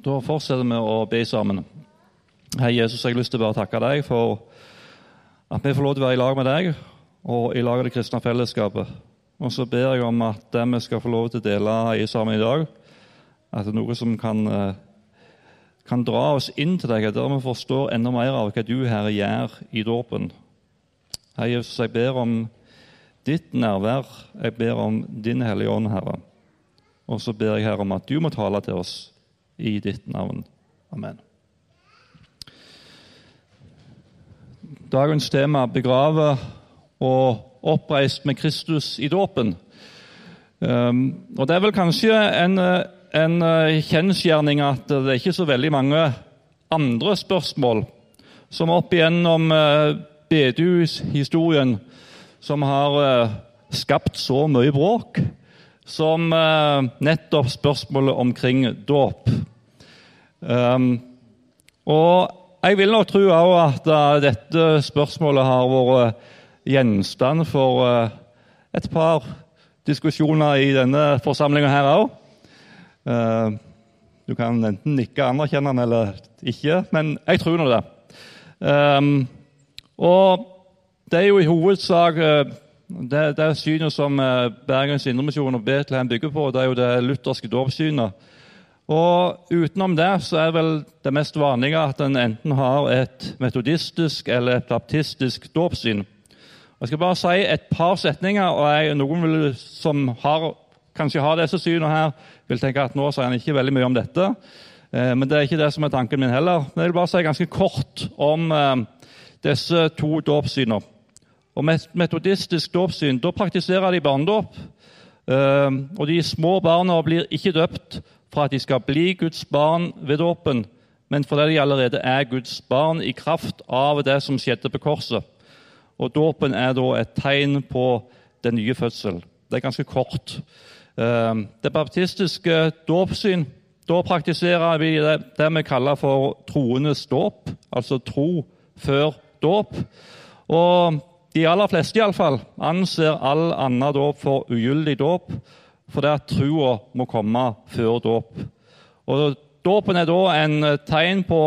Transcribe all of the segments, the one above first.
Da fortsetter vi å be sammen. Hei, Jesus, jeg har lyst til å bare takke deg for at vi får lov til å være i lag med deg og i lag av det kristne fellesskapet. Og så ber jeg om at det vi skal få lov til å dele i sammen i dag, at det er noe som kan, eh, kan dra oss inn til deg, der vi forstår enda mer av hva du, Herre, gjør i dåpen. Hei, Jesus, jeg ber om ditt nærvær. Jeg ber om din Hellige Ånd, Herre. Og så ber jeg Herre om at du må tale til oss i ditt navn. Amen. Dagens tema 'Begrave og oppreist med Kristus i dåpen'. Um, og Det er vel kanskje en, en kjensgjerning at det er ikke så veldig mange andre spørsmål som opp igjennom uh, bedehushistorien som har uh, skapt så mye bråk som uh, nettopp spørsmålet omkring dåp. Um, og jeg vil nok tro at uh, dette spørsmålet har vært gjenstand for uh, et par diskusjoner i denne forsamlinga her òg. Uh, du kan enten nikke anerkjennende eller ikke, men jeg tror nå det. Um, og det er jo i hovedsak det, det synet som Bergens Indremisjon og Betlehem bygger på, det er jo det lutherske dåpssynet. Og Utenom det så er vel det mest vanlige at en enten har et metodistisk eller et baptistisk dåpssyn. Jeg skal bare si et par setninger, og jeg, noen vil, som har, kanskje har disse synene her, vil tenke at nå sier han ikke veldig mye om dette. Eh, men det er ikke det som er tanken min heller. Men jeg vil bare si ganske kort om eh, disse to dåpssynene. Og Metodistisk dåpssyn, da praktiserer de barnedåp. Eh, og de små barna blir ikke døpt for at de skal bli Guds barn ved dåpen, men fordi de allerede er Guds barn i kraft av det som skjedde på korset. Og Dåpen er da et tegn på den nye fødsel. Det er ganske kort. Ehm, det baptistiske dåpssyn Da praktiserer vi det, vi kaller for troendes dåp, altså tro før dåp. Og de aller fleste i alle fall, anser all annen dåp for ugyldig dåp fordi at trua må komme før dåp. Og Dåpen er da en eh, tegn på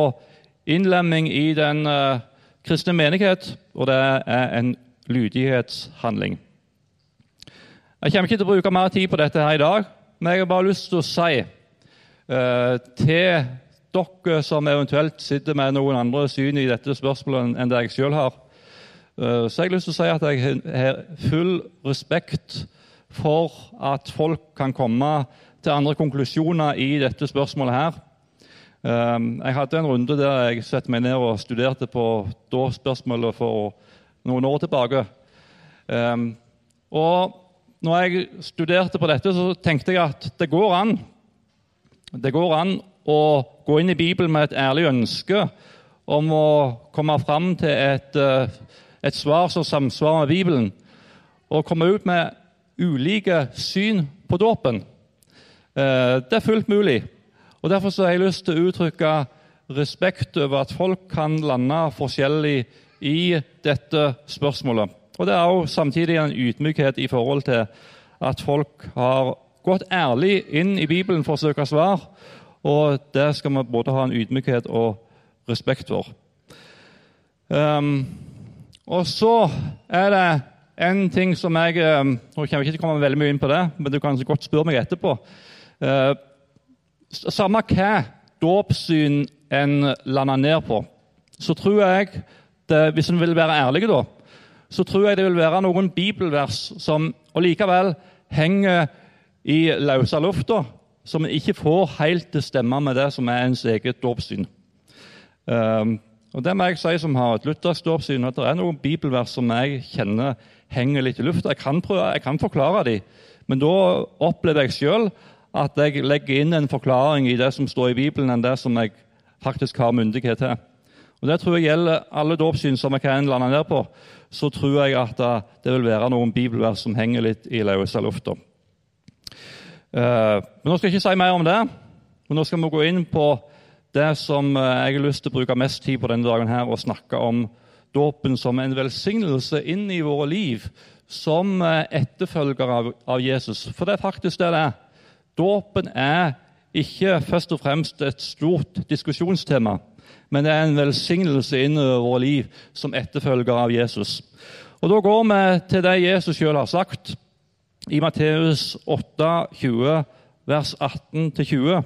innlemming i den uh, kristne menighet, og det er en lydighetshandling. Jeg kommer ikke til å bruke mer tid på dette her i dag, men jeg har bare lyst til å si uh, til dere som eventuelt sitter med noen andre syn i dette spørsmålet enn det jeg sjøl har, så jeg har lyst til å si at jeg har full respekt for at folk kan komme til andre konklusjoner i dette spørsmålet her. Ehm, jeg hadde en runde der jeg satte meg ned og studerte på spørsmålet for noen år tilbake. Ehm, og når jeg studerte på dette, så tenkte jeg at det går an. Det går an å gå inn i Bibelen med et ærlig ønske om å komme fram til et, eh, et svar som samsvarer med Bibelen, og komme ut med ulike syn på dåpen. Eh, det er fullt mulig. Og Derfor har jeg lyst til å uttrykke respekt over at folk kan lande forskjellig i dette spørsmålet. Og Det er også samtidig en ydmykhet i forhold til at folk har gått ærlig inn i Bibelen for å søke svar. Og det skal vi både ha en ydmykhet og respekt for. Um, og så er det en ting som jeg eh, Nå kommer jeg ikke komme veldig mye inn på det, men du kan så godt spørre meg etterpå. Eh, samme hva dåpssyn en lander ned på, så tror jeg det, Hvis en vil være ærlig, da, så tror jeg det vil være noen bibelvers som allikevel henger i løse lufta, som ikke får helt til å stemme med det som er ens eget dåpssyn. Um, og Det må jeg si som har et luthersk dåpssyn, at det er noen bibelvers som jeg kjenner henger litt i lufta. Jeg kan, prøve, jeg kan forklare dem, men da opplever jeg sjøl at jeg legger inn en forklaring i det som står i Bibelen, enn det som jeg faktisk har myndighet til. Og Det tror jeg gjelder alle dåpssyn som jeg kan lande ned på. Så tror jeg at det vil være noen bibelvers som henger litt i løse lufta. Eh, men nå skal jeg ikke si mer om det. Men nå skal vi gå inn på det som eh, jeg har lyst til å bruke mest tid på denne dagen her, å snakke om dåpen som en velsignelse inn i våre liv som eh, etterfølgere av, Jesus. For det er faktisk det det er. Dåpen er ikke først og fremst et stort diskusjonstema, men det er en velsignelse inn i våre liv som etterfølger av Jesus. Og Da går vi til det Jesus sjøl har sagt i Matteus 8, 20, vers 18-20.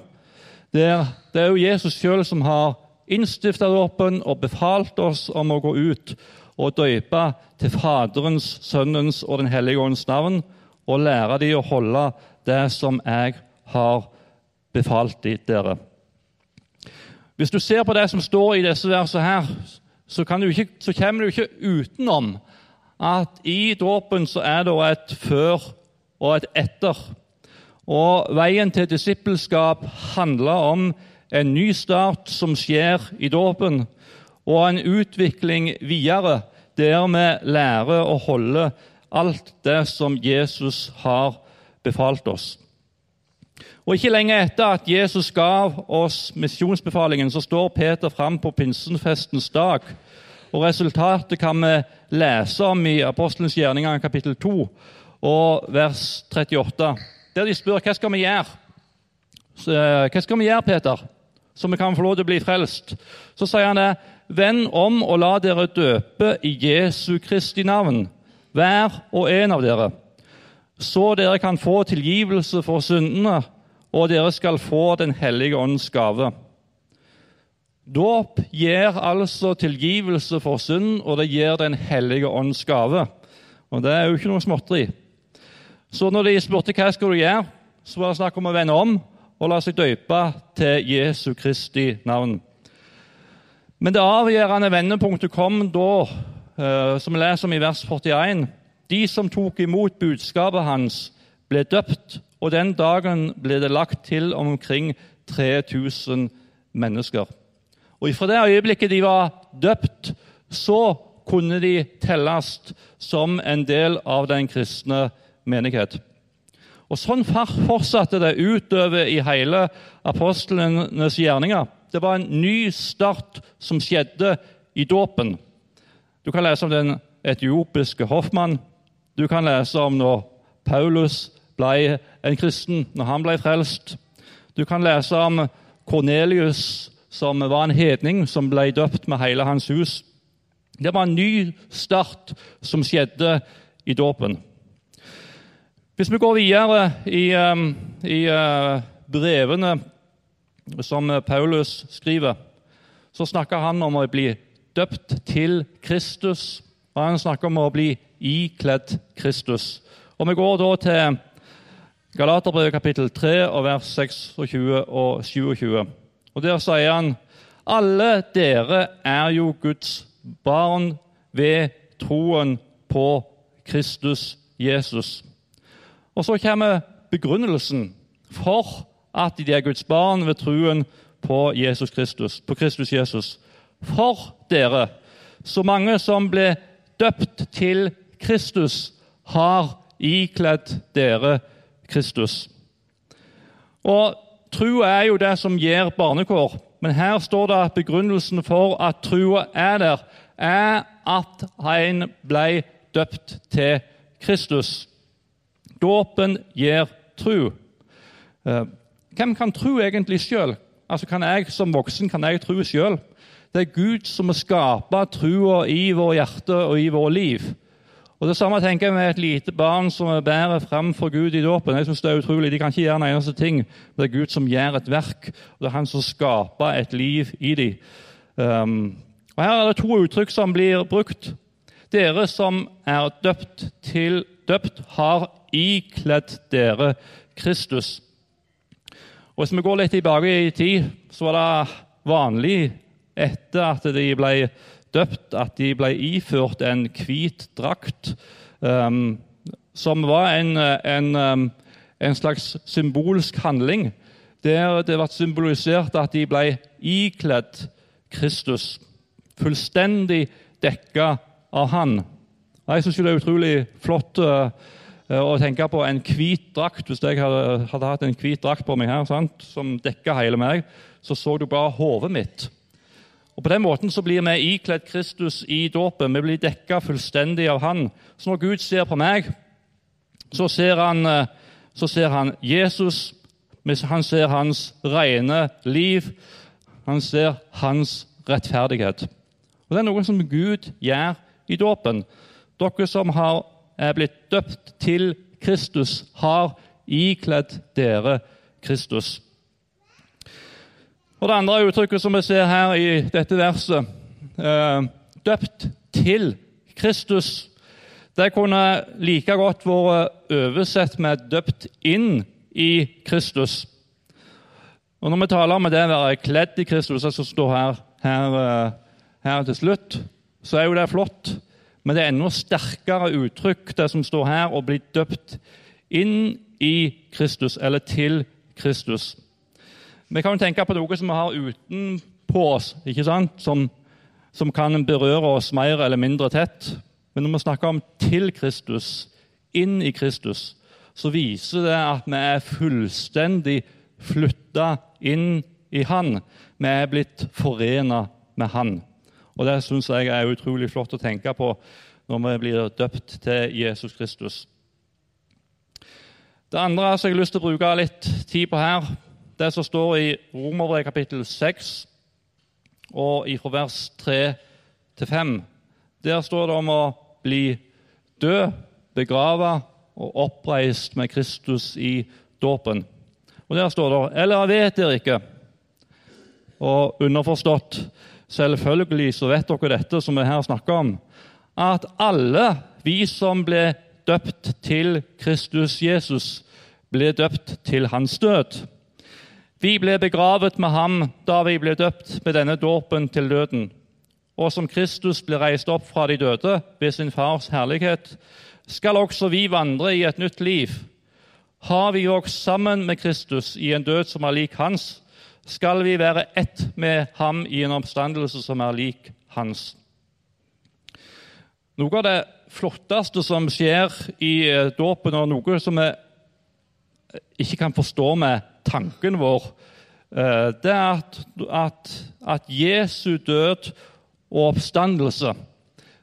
Det er jo Jesus sjøl som har innstifta dåpen og befalt oss om å gå ut og døype til Faderens, Sønnens og Den hellige ånds navn, og lære dem å holde det som jeg har befalt dere. Hvis du ser på det som står i disse versene, her, så, ikke, så kommer du ikke utenom at i dåpen så er det et før og et etter. Og Veien til disippelskap handler om en ny start som skjer i dåpen, og en utvikling videre der vi lærer å holde alt det som Jesus har befalt oss. Og Ikke lenge etter at Jesus gav oss misjonsbefalingen, så står Peter fram på pinsenfestens dag. Og Resultatet kan vi lese om i Apostelens gjerninger kapittel 2 og vers 38, der de spør hva skal vi gjøre. Så, eh, hva skal vi gjøre, Peter, så vi kan få lov til å bli frelst? Så sier han det. Vend om og la dere døpe i Jesu Kristi navn, hver og en av dere, så dere kan få tilgivelse for syndene og dere skal få Den hellige ånds gave. Dåp gir altså tilgivelse for synd, og det gir Den hellige ånds gave. Og Det er jo ikke noe småtteri. Så når de spurte hva skal du gjøre, så var det snakk om å vende om og la seg døpe til Jesu Kristi navn. Men det avgjørende vendepunktet kom da, eh, som vi leser om i vers 41. De som tok imot budskapet hans, ble døpt og den dagen ble det lagt til omkring 3000 mennesker. Og Fra det øyeblikket de var døpt, så kunne de telles som en del av den kristne menighet. Og Sånn fortsatte det utover i hele apostlenes gjerninger. Det var en ny start som skjedde i dåpen. Du kan lese om den etiopiske hoffmann. Du kan lese om når Paulus ble en kristen, når han ble frelst. Du kan lese om Kornelius, som var en hedning som ble døpt med hele hans hus. Det var en ny start som skjedde i dåpen. Hvis vi går videre i, um, i uh, brevene som Paulus skriver, så snakker han om å bli døpt til Kristus, og han snakker om å bli ikledd Kristus. Og Vi går da til Galaterbrevet kapittel 3 og vers 26 og 27. Og Der sier han alle dere er jo Guds barn ved troen på Kristus Jesus. Og Så kommer begrunnelsen for at de er Guds barn ved troen på Jesus Kristus. På Kristus Jesus. For dere, så mange som ble døpt til Kristus, har ikledd dere Kristus Kristus. Og Trua er jo det som gir barnekår, men her står det at begrunnelsen for at trua er der, er at en ble døpt til Kristus. Dåpen gir tru. Eh, hvem kan tro egentlig sjøl? Altså, kan jeg som voksen kan jeg tro sjøl? Det er Gud som må skape troa i vårt hjerte og i vårt liv. Og Det samme tenker jeg med et lite barn som bærer fram for Gud i dåpen. Jeg synes det er utrolig. De kan ikke gjøre en eneste ting, men det er Gud som gjør et verk. og Det er Han som skaper et liv i dem. Um, og Her er det to uttrykk som blir brukt. Dere som er døpt til døpt, har ikledd dere Kristus. Og Hvis vi går litt tilbake i tid, så var det vanlig etter at de ble døpt, at de ble iført en hvit drakt, um, som var en, en, um, en, slags symbolsk handling. Der det ble symbolisert at de ble ikledd Kristus, fullstendig dekka av Han. Jeg syns det er utrolig flott uh, å tenke på en hvit drakt. Hvis jeg hadde, hadde hatt en hvit drakt på meg her, sant, som dekka hele meg, så så du bare hodet mitt. Og På den måten så blir vi ikledd Kristus i dåpen. Vi blir dekka fullstendig av Han. Så når Gud ser på meg, så ser han, eh, så ser han Jesus. Han ser hans rene liv. Han ser hans rettferdighet. Og Det er noe som Gud gjør i dåpen. Dere som har, er blitt døpt til Kristus, har ikledd dere Kristus. Og Det andre uttrykket som vi ser her i dette verset, eh, døpt til Kristus, det kunne like godt vært oversett med 'døpt inn i Kristus'. Og Når vi taler om det å være kledd i Kristus, som står her, her, eh, her, til slutt, så er jo det flott. Men det er enda sterkere uttrykk, det som står her, å bli døpt inn i Kristus, eller til Kristus. Vi kan jo tenke på noe som vi har utenpå oss, ikke sant? Som, som kan berøre oss mer eller mindre tett. Men når vi snakker om til Kristus, inn i Kristus, så viser det at vi er fullstendig flytta inn i Han. Vi er blitt forena med Han. Og Det syns jeg er utrolig flott å tenke på når vi blir døpt til Jesus Kristus. Det andre som jeg har lyst til å bruke litt tid på her, det som står i Romerbrevet kapittel 6, og fra vers 3 til 5. Der står det om å bli død, begravet og oppreist med Kristus i dåpen. Og Der står det Eller vet dere ikke? Og underforstått, selvfølgelig så vet dere dette som vi her snakker om, at alle vi som ble døpt til Kristus Jesus, ble døpt til hans død. Vi ble begravet med ham da vi ble døpt med denne dåpen til døden. Og som Kristus ble reist opp fra de døde ved sin fars herlighet, skal også vi vandre i et nytt liv. Har vi òg sammen med Kristus i en død som er lik hans, skal vi være ett med ham i en oppstandelse som er lik hans. Noe av det flotteste som skjer i eh, dåpen, og noe som vi ikke kan forstå med tanken vår, eh, det er at, at, at Jesu død og oppstandelse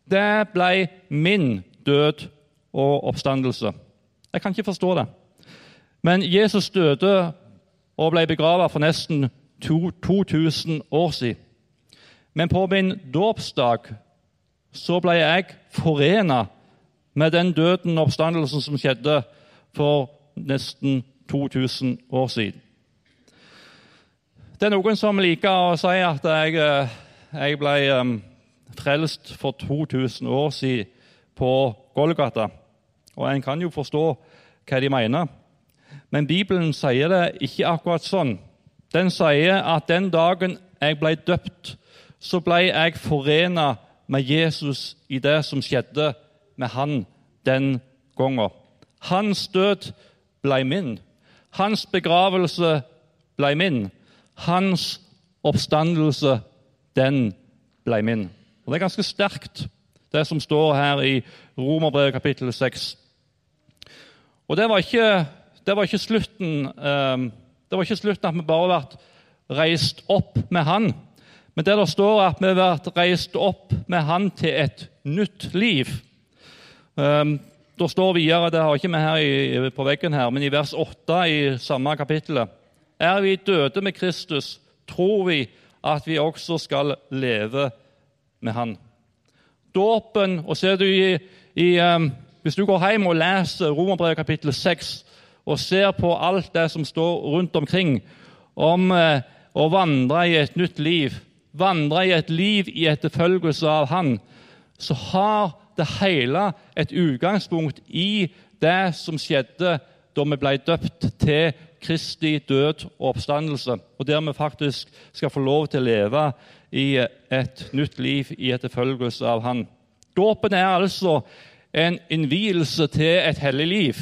det ble min død og oppstandelse. Jeg kan ikke forstå det. Men Jesus døde og ble begravet for nesten 2000 år siden. Men på min dåpsdag så ble jeg forena med den døden og oppstandelsen som skjedde for nesten 2000 år siden. Det er noen som liker å si at jeg, eh, jeg ble um, frelst for 2000 år siden på Golgata. Og en kan jo forstå hva de mener. Men Bibelen sier det ikke akkurat sånn. Den sier at den dagen jeg ble døpt, så ble jeg forena med Jesus i det som skjedde med han den gangen. Hans død ble min. Hans begravelse ble min. Hans oppstandelse, den ble min. Og Det er ganske sterkt, det som står her i Romerbrevet kapittel 6. Og det var ikke, det var ikke slutten eh, Det var ikke slutten at vi bare ble reist opp med Han. Men det der står at vi vært reist opp med Han til et nytt liv. Um, det står videre, det har ikke vi her på veggen, her, men i vers 8 i samme kapittel Er vi døde med Kristus, tror vi at vi også skal leve med Han. Dåpen og ser du i, i um, Hvis du går hjem og leser Romerbrevet kapittel 6 og ser på alt det som står rundt omkring om uh, å vandre i et nytt liv, vandre i et liv i etterfølgelse av Han, så har det hele et utgangspunkt i det som skjedde da vi ble døpt til Kristi død og oppstandelse, og der vi faktisk skal få lov til å leve i et nytt liv i etterfølgelse av Han. Dåpen er altså en innvielse til et hellig liv.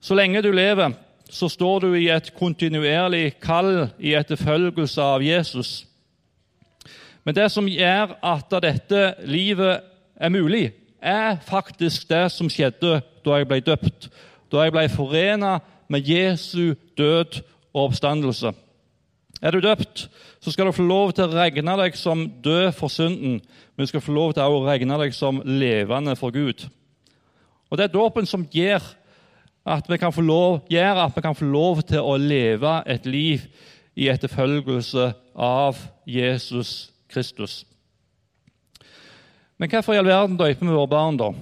Så lenge du lever, så står du i et kontinuerlig kall i etterfølgelse av Jesus. Men det som gjør at dette livet er mulig, er faktisk det som skjedde da jeg ble døpt. Da jeg ble forena med Jesu død og oppstandelse. Er du døpt, så skal du få lov til å regne deg som død for synden, men du skal få lov til å regne deg som levende for Gud. Og Det er dåpen som gjør at vi kan få lov, gjør at vi kan få lov til å leve et liv i etterfølgelse av Jesus Kristus. Men hvorfor i all verden døper vi våre barn, da?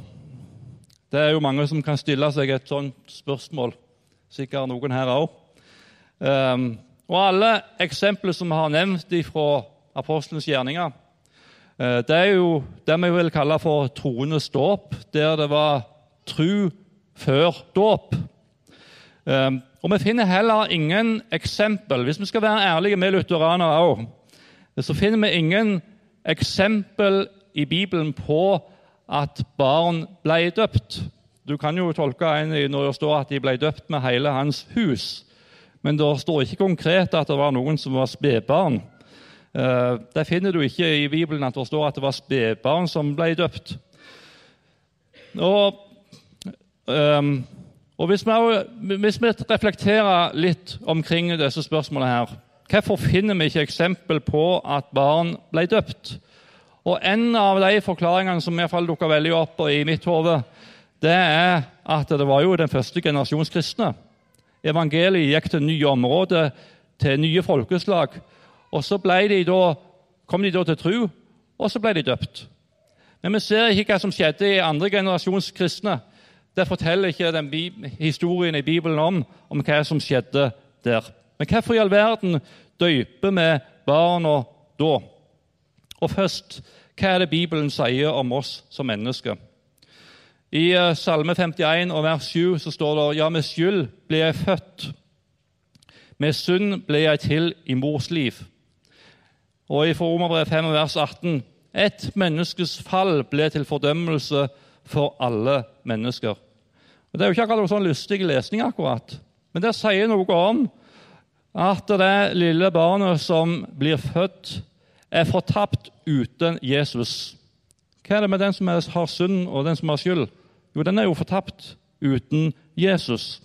Det er jo mange som kan stille seg et sånt spørsmål. Sikkert noen her òg. Um, ehm, og alle eksempler som vi har nevnt fra apostelens gjerninger, uh, det er jo det vi vil kalle for troende dåp, der det var tru før dåp. Um, og vi finner heller ingen eksempel Hvis vi skal være ærlige med lutheranere òg, så finner vi ingen eksempel i Bibelen på at barn ble døpt. Du kan jo tolke en når det står at de ble døpt med hele hans hus. Men det står ikke konkret at det var noen som var spedbarn. Eh, det finner du ikke i Bibelen at det står at det var spedbarn som ble døpt. Og, um, og hvis, vi, hvis, vi, reflekterer litt omkring disse spørsmålene her Hvorfor finner vi ikke eksempel på at barn ble døpt? Og En av de forklaringene som i hvert fall dukker veldig opp i mitt hode, det er at det var jo den første generasjons kristne. Evangeliet gikk til nye områder, til nye folkeslag. Og Så de da, kom de da til tro, og så ble de døpt. Men vi ser ikke hva som skjedde i andre generasjons kristne. Det forteller ikke historien i Bibelen om, om hva som skjedde der. Men hvorfor i all verden døyper vi barna da? Og først, hva er det Bibelen sier om oss som mennesker? I eh, Salme 51 og vers 7 så står det ja, med skyld ble jeg født. Med synd ble jeg til i mors liv. Og i Romerbrevet 5 vers 18 et menneskes fall ble til fordømmelse for alle mennesker. Det er jo ikke akkurat noe sånn lystig lesning, akkurat. men det sier noe om at det lille barnet som blir født er fortapt uten Jesus. Hva er det med den som har synd, og den som har skyld? Jo, den er jo fortapt uten Jesus.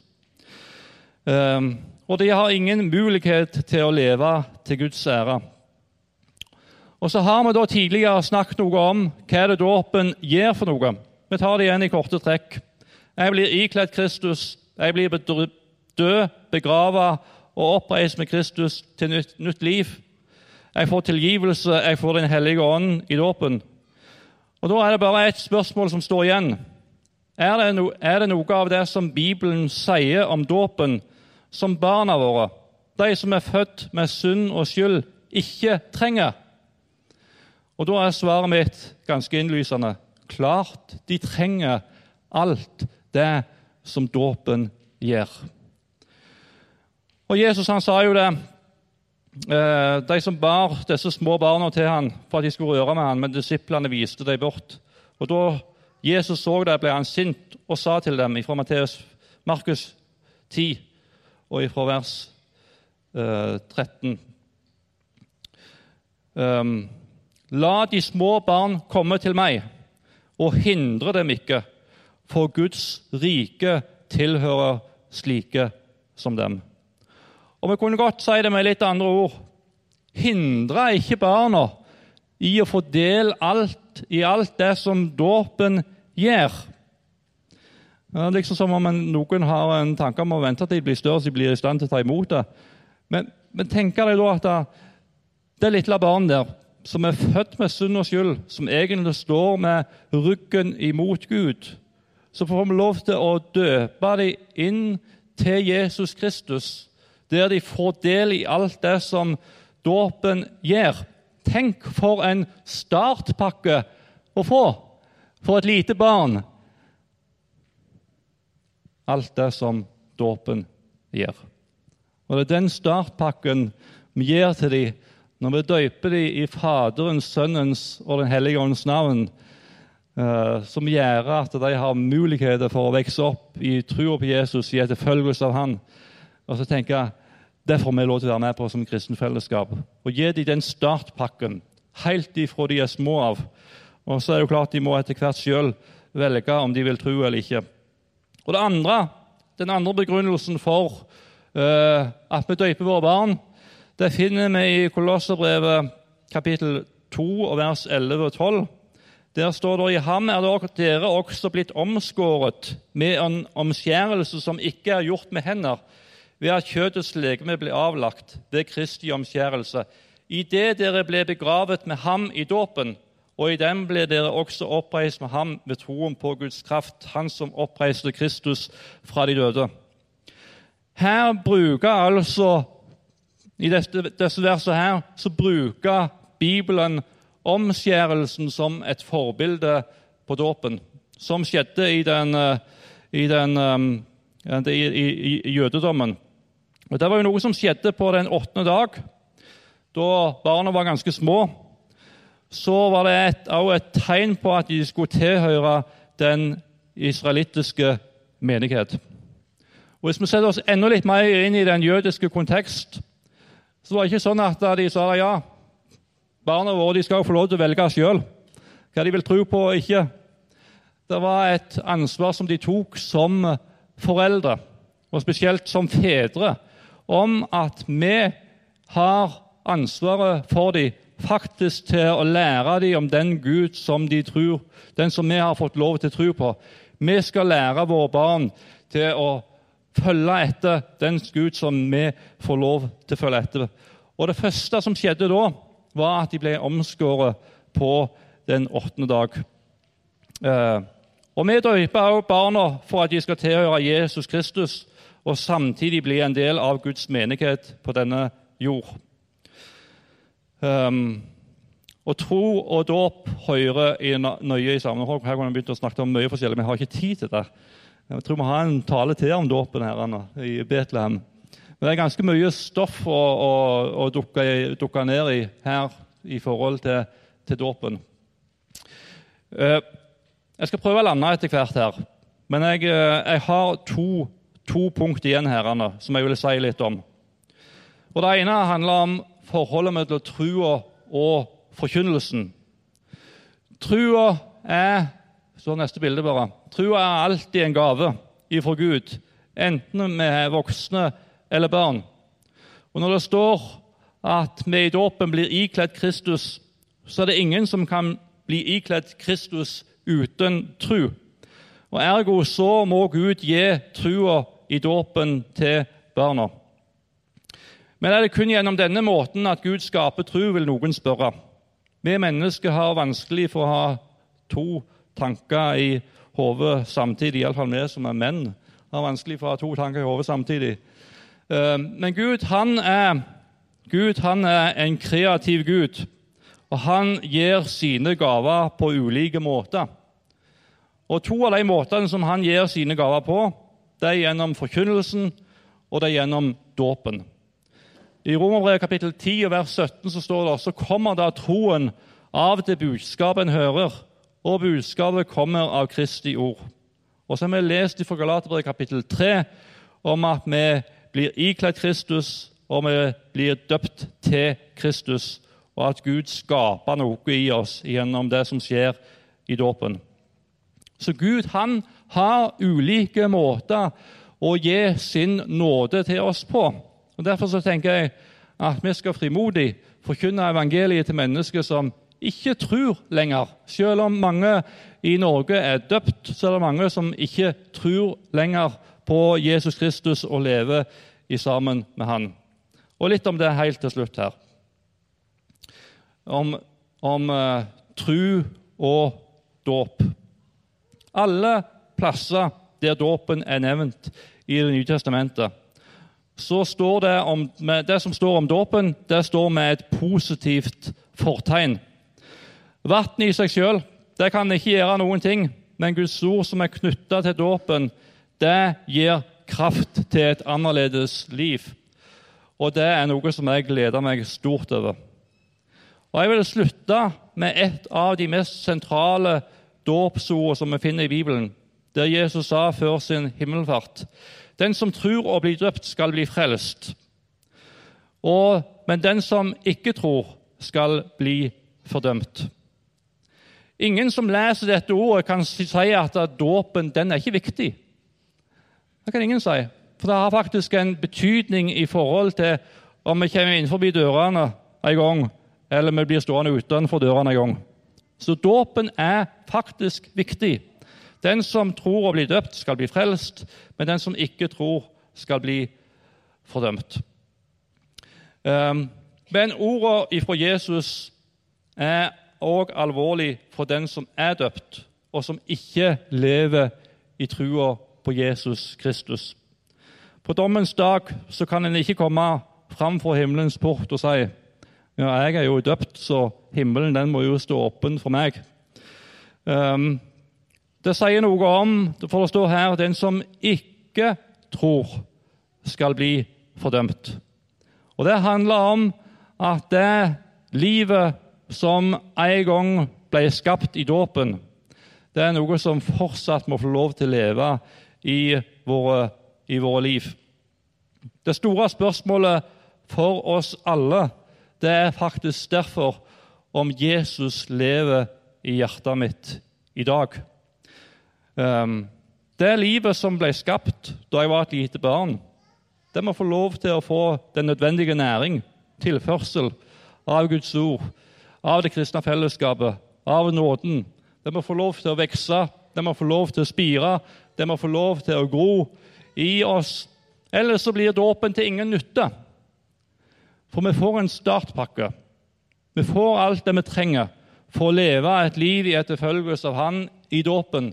Um, og de har ingen mulighet til å leve til Guds ære. Og Så har vi da tidligere snakket noe om hva det dåpen gjør for noe. Vi tar det igjen i korte trekk. Jeg blir ikledd Kristus. Jeg blir død, begravet og oppreist med Kristus til nytt, nytt liv. Jeg får tilgivelse, jeg får Den hellige ånd i dåpen. Og Da er det bare ett spørsmål som står igjen. Er det, no, er det, noe av det som Bibelen sier om dåpen, som barna våre, de som er født med synd og skyld, ikke trenger? Og Da er svaret mitt ganske innlysende. Klart de trenger alt det som dåpen gjør. Og Jesus han sa jo det Eh, de som bar disse små barna til han for at de skulle røre med han, men disiplene viste dem bort. Og Da Jesus så det, ble han sint og sa til dem fra Matteus, Markus 10 og fra vers eh, 13 um, ehm, La de små barn komme til meg, og hindre dem ikke, for Guds rike tilhører slike som dem. Og vi kunne godt si det med litt andre ord. Hindre ikke barna i å få del alt, i alt det som dåpen gjør. Det er liksom som om noen har en tanke om å vente til de blir større, så de blir i stand til å ta imot det. Men, men tenker deg da at det, det lille barnet der, som er født med synd og skyld, som egentlig står med ryggen imot Gud, så får vi lov til å døpe dem inn til Jesus Kristus der de får del i alt det som dåpen gjør. Tenk for en startpakke å få for et lite barn. Alt det som dåpen gjør. Og Det er den startpakken vi gir til dem når vi døper dem i Faderens, Sønnens og Den hellige ånds navn, som gjør at de har muligheter for å vokse opp i troa på Jesus, i etterfølgelse av Han. Og så tenker jeg det får vi lov til å være med på som kristenfellesskap. Og gi dem den startpakken helt ifra de er små av. Og så er det jo klart De må etter hvert sjøl velge om de vil tro eller ikke. Og det andre, Den andre begrunnelsen for uh, at vi døyper våre barn, det finner vi i Kolosserbrevet kapittel 2 og vers 11 og 12. Der står det i ham er dere også blitt omskåret med en omskjærelse som ikke er gjort med hender, ved at kjøttets legeme ble avlagt ved Kristi omskjærelse. Idet dere ble begravet med ham i dåpen, og i dem ble dere også oppreist med ham ved troen på Guds kraft, han som oppreiste Kristus fra de døde. Her bruker altså I disse versene her, så bruker Bibelen omskjærelsen som et forbilde på dåpen, som skjedde i, den, eh, i, den, um, i, i jødedommen. Og Det var jo noe som skjedde på den åttende dag, da barna var ganske små. Så var det også et, et tegn på at de skulle tilhøre den israelittiske menighet. Og Hvis vi setter oss enda litt mer inn i den jødiske kontekst, så var det ikke sånn at de sa ja, barna våre de skal få lov til å velge sjøl hva de vil tro på og ikke. Det var et ansvar som de tok som foreldre, og spesielt som fedre, om at vi har ansvaret for dem faktisk til å lære dem om den Gud som de tror, den som vi har fått lov til å tro på. Vi skal lære våre barn til å følge etter den Gud som vi får lov til å følge etter. Og Det første som skjedde da, var at de ble omskåret på den åttende dag. Eh, og Vi døper også barna for at de skal tilhøre Jesus Kristus og samtidig bli en del av Guds menighet på denne jord. Um, og Tro og dåp hører i nøye i sammenheng. Her kunne vi begynt å snakke om mye forskjellig, men jeg har ikke tid til det. Jeg tror vi har en tale til om dåpen her i Betlehem. Men det er ganske mye stoff å, å, å dukke, dukke, ned i her i forhold til, til dåpen. Eh, jeg skal prøve å lande etter hvert her, men jeg, eh, jeg har to, to punkt igjen her som jeg vil si litt om. Og Det ene handler om forholdet mellom trua og forkynnelsen. Trua er så neste bilde bare. Trua er alltid en gave ifra Gud, enten vi er voksne eller barn. Og Når det står at vi i dåpen blir ikledd Kristus, så er det ingen som kan bli ikledd Kristus uten tru. Og Ergo så må Gud gi trua i dåpen til barna. Men er det kun gjennom denne måten at Gud skaper tru, vil noen spørre. Vi mennesker har vanskelig for å ha to tanker i hodet samtidig. Iallfall vi som er menn, har vanskelig for å ha to tanker i hodet samtidig. Eh, men Gud han, er, Gud han er en kreativ Gud, og han gir sine gaver på ulike måter. Og To av de måtene som han gir sine gaver på, det er gjennom forkynnelsen og det er gjennom dåpen. I Romerbrevet kapittel 10 vers 17 så står det så kommer da troen av det budskapet en hører, og budskapet kommer av Kristi ord. Og så har vi lest fra Galaterbrevet kapittel 3 om at vi blir ikledd Kristus, og vi blir døpt til Kristus, og at Gud skaper noe i oss gjennom det som skjer i dåpen. Så Gud han har ulike måter å gi sin nåde til oss på. Og Derfor så tenker jeg at vi skal frimodig forkynne evangeliet til mennesker som ikke tror lenger. Selv om mange i Norge er døpt, så er det mange som ikke tror lenger på Jesus Kristus og leve i sammen med han. Og litt om det helt til slutt her. Om, om uh, tru og dåp. Alle plasser der dåpen er nevnt i Det nye testamentet, så står det om, det som står om dåpen, det står med et positivt fortegn. Vannet i seg sjøl kan ikke gjøre noen ting, men Guds ord som er knytta til dåpen, det gir kraft til et annerledes liv. Og det er noe som jeg gleder meg stort over. Og Jeg vil slutte med et av de mest sentrale dåpsordene som vi finner i Bibelen, der Jesus sa før sin himmelfart Den som tror å bli døpt, skal bli frelst. Og, men den som ikke tror, skal bli fordømt. Ingen som leser dette ordet, kan si at dåpen den er ikke viktig. Det kan ingen si. For det har faktisk en betydning i forhold til om vi kommer innenfor dørene en gang, eller vi blir stående utenfor dørene en gang. Så dåpen er faktisk viktig. Den som tror å bli døpt, skal bli frelst, men den som ikke tror, skal bli fordømt. Um, men ordene fra Jesus er òg alvorlig for den som er døpt, og som ikke lever i trua på Jesus Kristus. På dommens dag så kan en ikke komme fram fra himmelens port og si ja, jeg er jo døpt, så himmelen den må jo stå åpen for meg. Um, det sier noe om for det står her, den som ikke tror, skal bli fordømt. Og Det handler om at det livet som en gang ble skapt i dåpen, det er noe som fortsatt må få lov til å leve i våre, i våre liv. Det store spørsmålet for oss alle det er faktisk derfor om Jesus lever i hjertet mitt i dag. Um, det livet som ble skapt da jeg var et lite barn, det må få lov til å få den nødvendige næring, tilførsel, av Guds ord, av det kristne fellesskapet, av nåden. Det må få lov til å vokse, det må få lov til å spire, det må få lov til å gro i oss. Ellers så blir dåpen til ingen nytte. For vi får en startpakke. Vi får alt det vi trenger for å leve et liv i etterfølgelse av Han i dåpen.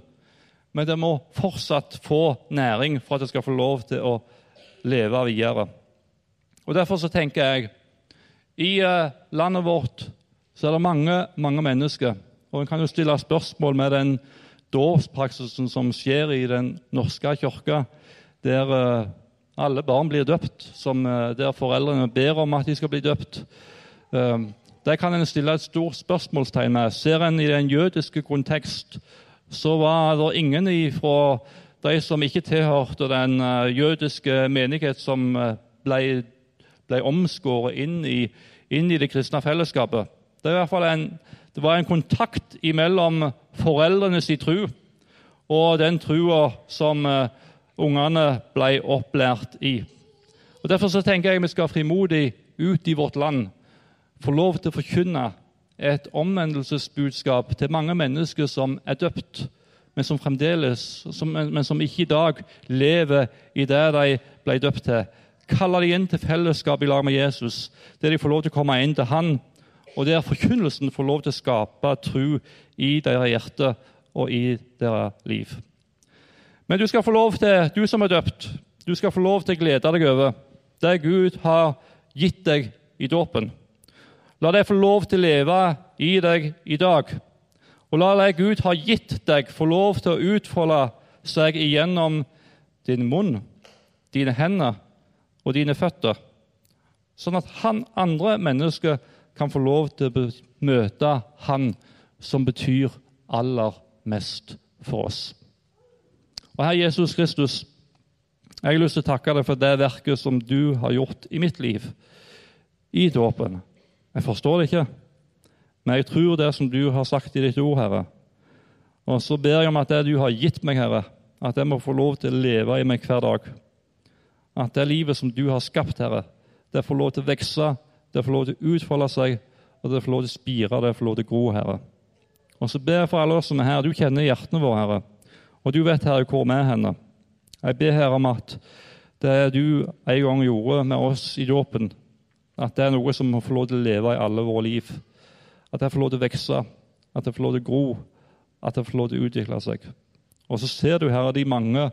Men det må fortsatt få næring for at det skal få lov til å leve videre. Og Derfor så tenker jeg i eh, landet vårt så er det mange, mange mennesker. Og En kan jo stille spørsmål med den dåpspraksisen som skjer i Den norske kirke, der eh, alle barn blir døpt, som, eh, der foreldrene ber om at de skal bli døpt. Der kan en stille et stort spørsmålstegn med. Ser en i den jødiske kontekst, så var det ingen fra de som ikke tilhørte den jødiske menighet, som ble, ble omskåret inn i, inn i det kristne fellesskapet. Det, er i hvert fall en, det var en kontakt mellom foreldrenes tro og den trua som uh, ungene ble opplært i. Og Derfor så tenker jeg vi skal frimodig ut i vårt land få lov til å forkynne et omvendelsesbudskap til mange mennesker som er døpt, men som fremdeles, som, men som ikke i dag lever i det de ble døpt til. Kalle de inn til fellesskap i lag med Jesus, der de får lov til å komme inn til Han og der forkynnelsen får lov til å skape tro i deres hjerte og i deres liv. Men du skal få lov til, du som er døpt, du skal få lov til å glede deg over det Gud har gitt deg i dåpen. La det få lov til å leve i deg i dag. Og la det Gud har gitt deg, få lov til å utfolde seg igjennom din munn, dine hender og dine føtter, sånn at han andre mennesker kan få lov til å møte Han som betyr aller mest for oss. Og Herre Jesus Kristus, jeg har lyst til å takke deg for det verket som du har gjort i mitt liv, i dåpen. Jeg forstår det ikke, men jeg tror det som du har sagt i ditt ord, Herre. Og så ber jeg om at det du har gitt meg, Herre, at jeg må få lov til å leve i meg hver dag. At det livet som du har skapt, Herre, det får lov til å vokse det får lov til å utfolde seg, og det får lov til å spire, det får lov til å gro, Herre. Og så ber jeg for alle oss som er her. Du kjenner hjertene våre, Herre. Og du vet, Herre, hvor vi er henne. Jeg ber Herre om at det du en gang gjorde med oss i dåpen, at det er noe som må få lov til å leve i alle våre liv. At det får lov til å vokse, at det får lov til å gro, at det får lov til å utvikle seg. Og så ser du, Herre, de mange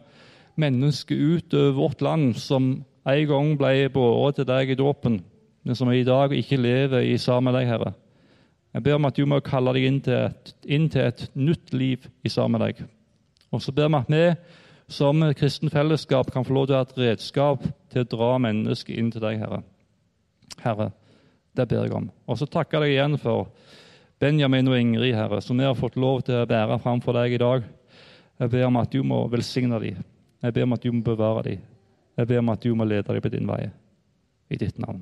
mennesker utover vårt land som en gang ble båret til deg i dåpen men som i dag ikke lever i sammen med deg, Herre. Jeg ber om at du må kalle deg inn til et, inn til et nytt liv i sammen med deg. Og så ber vi at vi som kristen fellesskap kan få lov til å ha et redskap til å dra mennesker inn til deg, Herre. Herre, det ber jeg om. Og så takker jeg deg igjen for Benjamin og Ingrid, Herre, som vi har fått lov til å bære fram for deg i dag. Jeg ber om at du må velsigne dem. Jeg ber om at du må bevare dem. Jeg ber om at du må lede dem på din vei. I ditt navn.